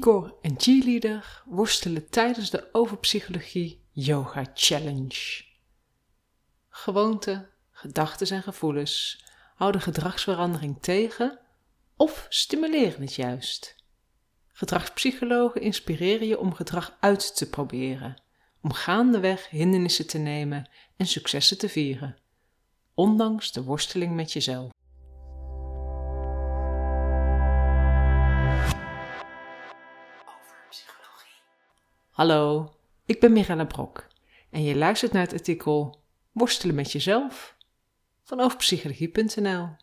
Igor en cheerleader worstelen tijdens de Overpsychologie Yoga Challenge. Gewoonten, gedachten en gevoelens houden gedragsverandering tegen of stimuleren het juist. Gedragspsychologen inspireren je om gedrag uit te proberen, om gaandeweg hindernissen te nemen en successen te vieren, ondanks de worsteling met jezelf. Hallo, ik ben Mirella Brok en je luistert naar het artikel Worstelen met jezelf van overpsychologie.nl.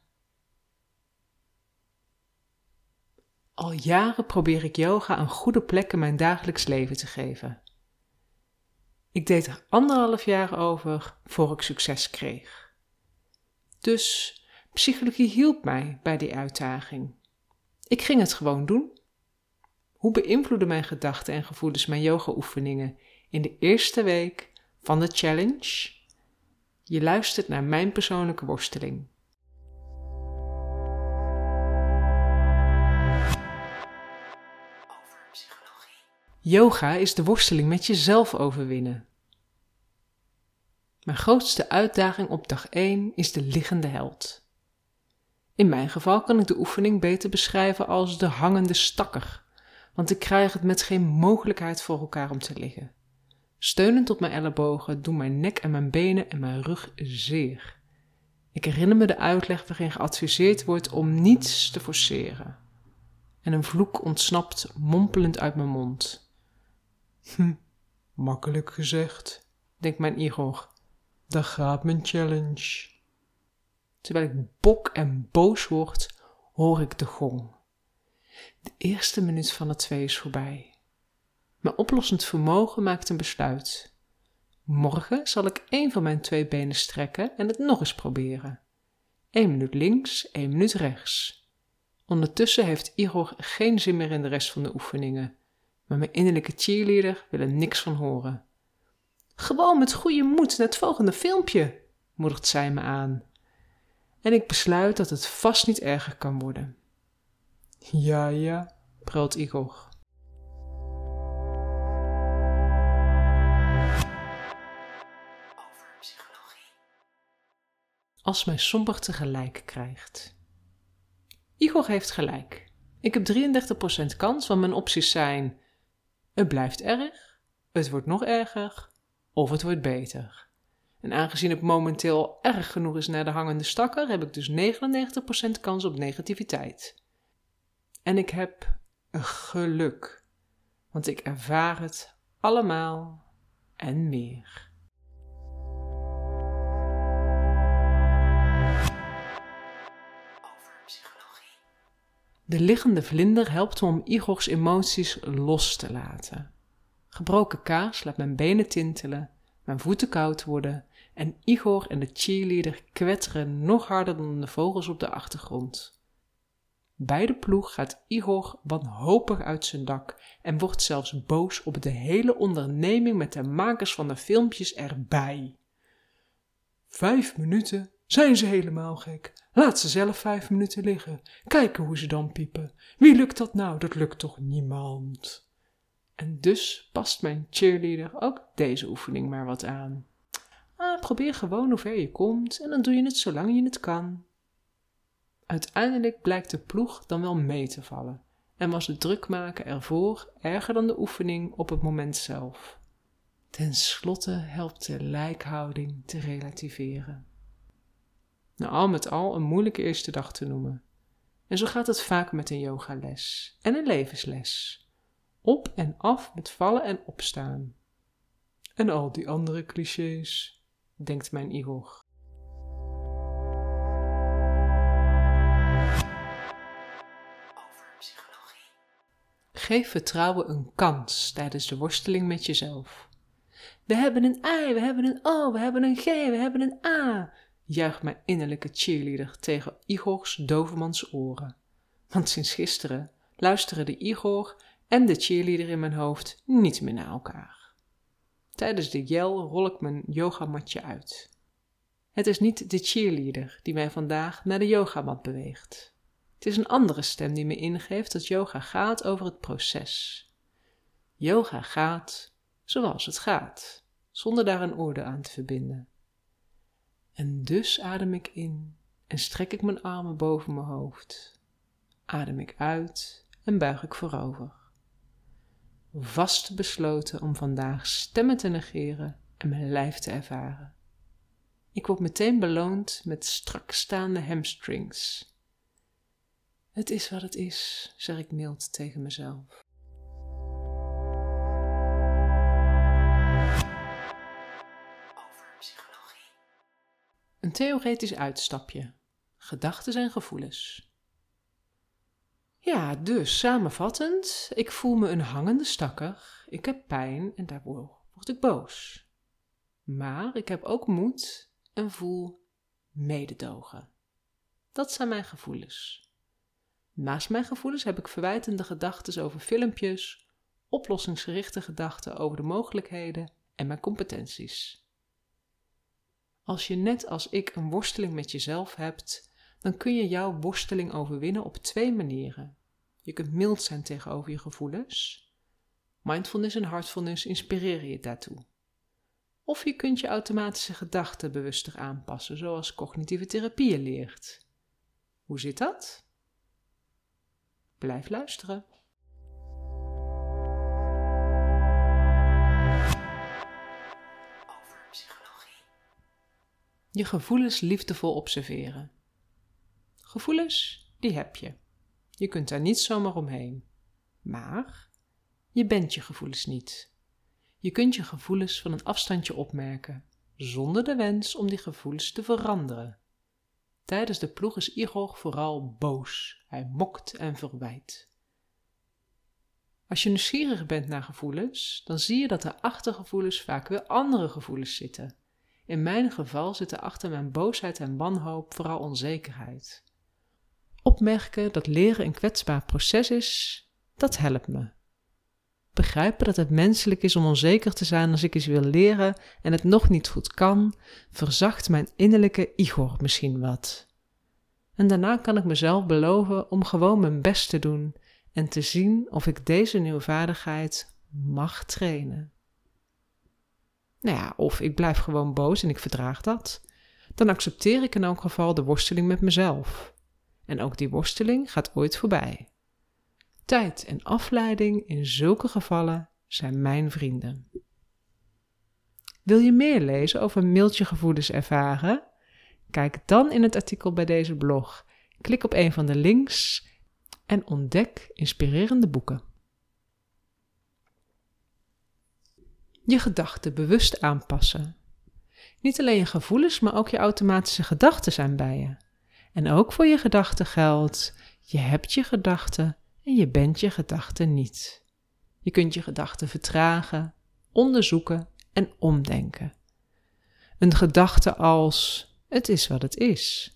Al jaren probeer ik yoga een goede plek in mijn dagelijks leven te geven. Ik deed er anderhalf jaar over voor ik succes kreeg. Dus psychologie hielp mij bij die uitdaging. Ik ging het gewoon doen. Hoe beïnvloeden mijn gedachten en gevoelens mijn yoga-oefeningen in de eerste week van de challenge? Je luistert naar mijn persoonlijke worsteling. Yoga is de worsteling met jezelf overwinnen. Mijn grootste uitdaging op dag 1 is de liggende held. In mijn geval kan ik de oefening beter beschrijven als de hangende stakker want ik krijg het met geen mogelijkheid voor elkaar om te liggen. Steunend op mijn ellebogen doen mijn nek en mijn benen en mijn rug zeer. Ik herinner me de uitleg waarin geadviseerd wordt om niets te forceren. En een vloek ontsnapt mompelend uit mijn mond. Hm, makkelijk gezegd, denkt mijn Igor. Daar gaat mijn challenge. Terwijl ik bok en boos word, hoor ik de gong. De eerste minuut van de twee is voorbij. Mijn oplossend vermogen maakt een besluit. Morgen zal ik één van mijn twee benen strekken en het nog eens proberen. Eén minuut links, één minuut rechts. Ondertussen heeft Igor geen zin meer in de rest van de oefeningen, maar mijn innerlijke cheerleader wil er niks van horen. Gewoon met goede moed naar het volgende filmpje, moedigt zij me aan. En ik besluit dat het vast niet erger kan worden. Ja, ja, brult Igor. Als mij somber tegelijk krijgt. Igor heeft gelijk. Ik heb 33% kans, want mijn opties zijn: het blijft erg, het wordt nog erger of het wordt beter. En aangezien het momenteel erg genoeg is naar de hangende stakker, heb ik dus 99% kans op negativiteit. En ik heb geluk, want ik ervaar het allemaal en meer. De liggende vlinder helpt me om Igor's emoties los te laten. Gebroken kaas laat mijn benen tintelen, mijn voeten koud worden en Igor en de cheerleader kwetteren nog harder dan de vogels op de achtergrond. Bij de ploeg gaat Igor wanhopig uit zijn dak en wordt zelfs boos op de hele onderneming met de makers van de filmpjes erbij. Vijf minuten? Zijn ze helemaal gek? Laat ze zelf vijf minuten liggen. Kijken hoe ze dan piepen. Wie lukt dat nou? Dat lukt toch niemand? En dus past mijn cheerleader ook deze oefening maar wat aan. Ah, probeer gewoon hoe ver je komt en dan doe je het zolang je het kan. Uiteindelijk blijkt de ploeg dan wel mee te vallen en was het drukmaken ervoor erger dan de oefening op het moment zelf. Ten slotte helpt de lijkhouding te relativeren. Nou, al met al een moeilijke eerste dag te noemen. En zo gaat het vaak met een yogales en een levensles. Op en af met vallen en opstaan. En al die andere clichés, denkt mijn Igor. Geef vertrouwen een kans tijdens de worsteling met jezelf. We hebben een I, we hebben een O, we hebben een G, we hebben een A, juicht mijn innerlijke cheerleader tegen Igor's dovermans oren. Want sinds gisteren luisteren de Igor en de cheerleader in mijn hoofd niet meer naar elkaar. Tijdens de yell rol ik mijn yogamatje uit. Het is niet de cheerleader die mij vandaag naar de yogamat beweegt. Het is een andere stem die me ingeeft dat yoga gaat over het proces. Yoga gaat zoals het gaat, zonder daar een orde aan te verbinden. En dus adem ik in en strek ik mijn armen boven mijn hoofd. Adem ik uit en buig ik voorover. Vast besloten om vandaag stemmen te negeren en mijn lijf te ervaren. Ik word meteen beloond met strak staande hamstrings. Het is wat het is, zeg ik mild tegen mezelf. Een theoretisch uitstapje. Gedachten en gevoelens. Ja, dus samenvattend, ik voel me een hangende stakker, ik heb pijn en daardoor word ik boos. Maar ik heb ook moed en voel mededogen. Dat zijn mijn gevoelens. Naast mijn gevoelens heb ik verwijtende gedachten over filmpjes, oplossingsgerichte gedachten over de mogelijkheden en mijn competenties. Als je net als ik een worsteling met jezelf hebt, dan kun je jouw worsteling overwinnen op twee manieren. Je kunt mild zijn tegenover je gevoelens. Mindfulness en heartfulness inspireren je daartoe. Of je kunt je automatische gedachten bewuster aanpassen, zoals cognitieve therapieën leert. Hoe zit dat? Blijf luisteren. Je gevoelens liefdevol observeren. Gevoelens, die heb je. Je kunt daar niet zomaar omheen. Maar je bent je gevoelens niet. Je kunt je gevoelens van een afstandje opmerken, zonder de wens om die gevoelens te veranderen. Tijdens de ploeg is Igor vooral boos. Hij mokt en verwijt. Als je nieuwsgierig bent naar gevoelens, dan zie je dat er achter gevoelens vaak weer andere gevoelens zitten in mijn geval zitten achter mijn boosheid en wanhoop vooral onzekerheid. Opmerken dat leren een kwetsbaar proces is, dat helpt me. Begrijpen dat het menselijk is om onzeker te zijn als ik iets wil leren en het nog niet goed kan, verzacht mijn innerlijke Igor misschien wat. En daarna kan ik mezelf beloven om gewoon mijn best te doen en te zien of ik deze nieuwe vaardigheid mag trainen. Nou ja, of ik blijf gewoon boos en ik verdraag dat. Dan accepteer ik in elk geval de worsteling met mezelf. En ook die worsteling gaat ooit voorbij. Tijd en afleiding in zulke gevallen zijn mijn vrienden. Wil je meer lezen over mailtje gevoelens ervaren? Kijk dan in het artikel bij deze blog. Klik op een van de links en ontdek inspirerende boeken. je gedachten bewust aanpassen. Niet alleen je gevoelens, maar ook je automatische gedachten zijn bij je. En ook voor je gedachten geldt: je hebt je gedachten en je bent je gedachten niet. Je kunt je gedachten vertragen, onderzoeken en omdenken. Een gedachte als: het is wat het is,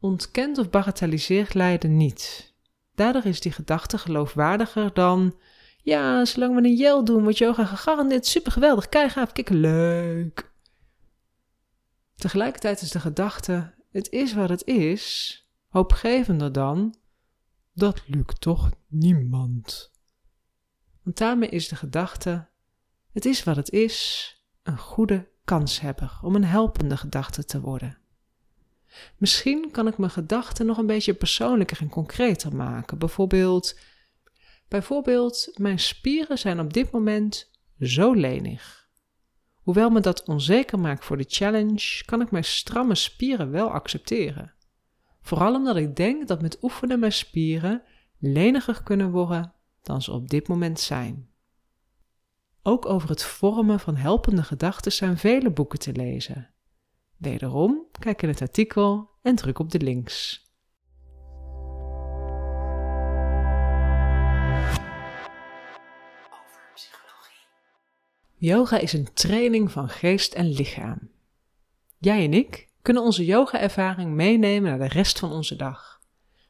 ontkent of bagatelliseert lijden niet. Daardoor is die gedachte geloofwaardiger dan ja, zolang we een jel doen, wordt yoga gegarandeerd super geweldig, kikken, leuk. Tegelijkertijd is de gedachte, het is wat het is, hoopgevender dan, dat lukt toch niemand. Want daarmee is de gedachte, het is wat het is, een goede kanshebber om een helpende gedachte te worden. Misschien kan ik mijn gedachten nog een beetje persoonlijker en concreter maken. Bijvoorbeeld, Bijvoorbeeld, mijn spieren zijn op dit moment zo lenig. Hoewel me dat onzeker maakt voor de challenge, kan ik mijn stramme spieren wel accepteren. Vooral omdat ik denk dat met oefenen mijn spieren leniger kunnen worden dan ze op dit moment zijn. Ook over het vormen van helpende gedachten zijn vele boeken te lezen. Wederom, kijk in het artikel en druk op de links. Yoga is een training van geest en lichaam. Jij en ik kunnen onze yoga-ervaring meenemen naar de rest van onze dag.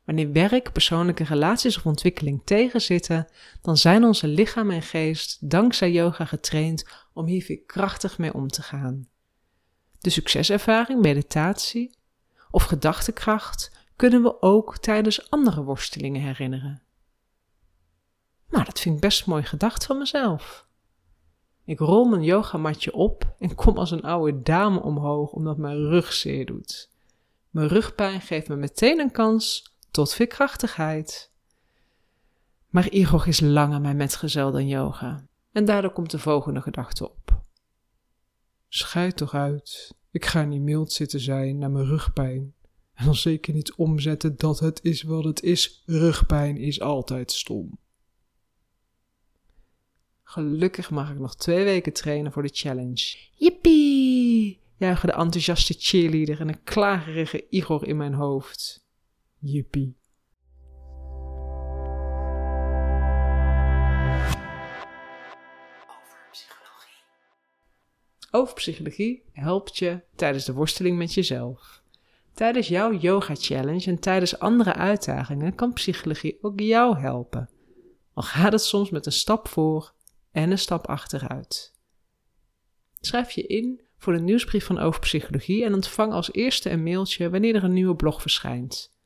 Wanneer werk, persoonlijke relaties of ontwikkeling tegenzitten, dan zijn onze lichaam en geest dankzij yoga getraind om hier krachtig mee om te gaan. De succeservaring, meditatie of gedachtekracht kunnen we ook tijdens andere worstelingen herinneren. Nou, dat vind ik best mooi gedacht van mezelf. Ik rol mijn yogamatje op en kom als een oude dame omhoog omdat mijn rug zeer doet. Mijn rugpijn geeft me meteen een kans tot veerkrachtigheid. Maar Igor is langer mijn metgezel dan yoga. En daardoor komt de volgende gedachte op. Schijt toch uit. Ik ga niet mild zitten zijn naar mijn rugpijn. En dan zeker niet omzetten dat het is wat het is. Rugpijn is altijd stom. Gelukkig mag ik nog twee weken trainen voor de challenge. Yippie! juichen de enthousiaste cheerleader en een klagerige Igor in mijn hoofd. Yippie. Over psychologie helpt je tijdens de worsteling met jezelf. Tijdens jouw yoga challenge en tijdens andere uitdagingen kan psychologie ook jou helpen. Al gaat het soms met een stap voor en een stap achteruit. Schrijf je in voor de nieuwsbrief van Over Psychologie en ontvang als eerste een mailtje wanneer er een nieuwe blog verschijnt.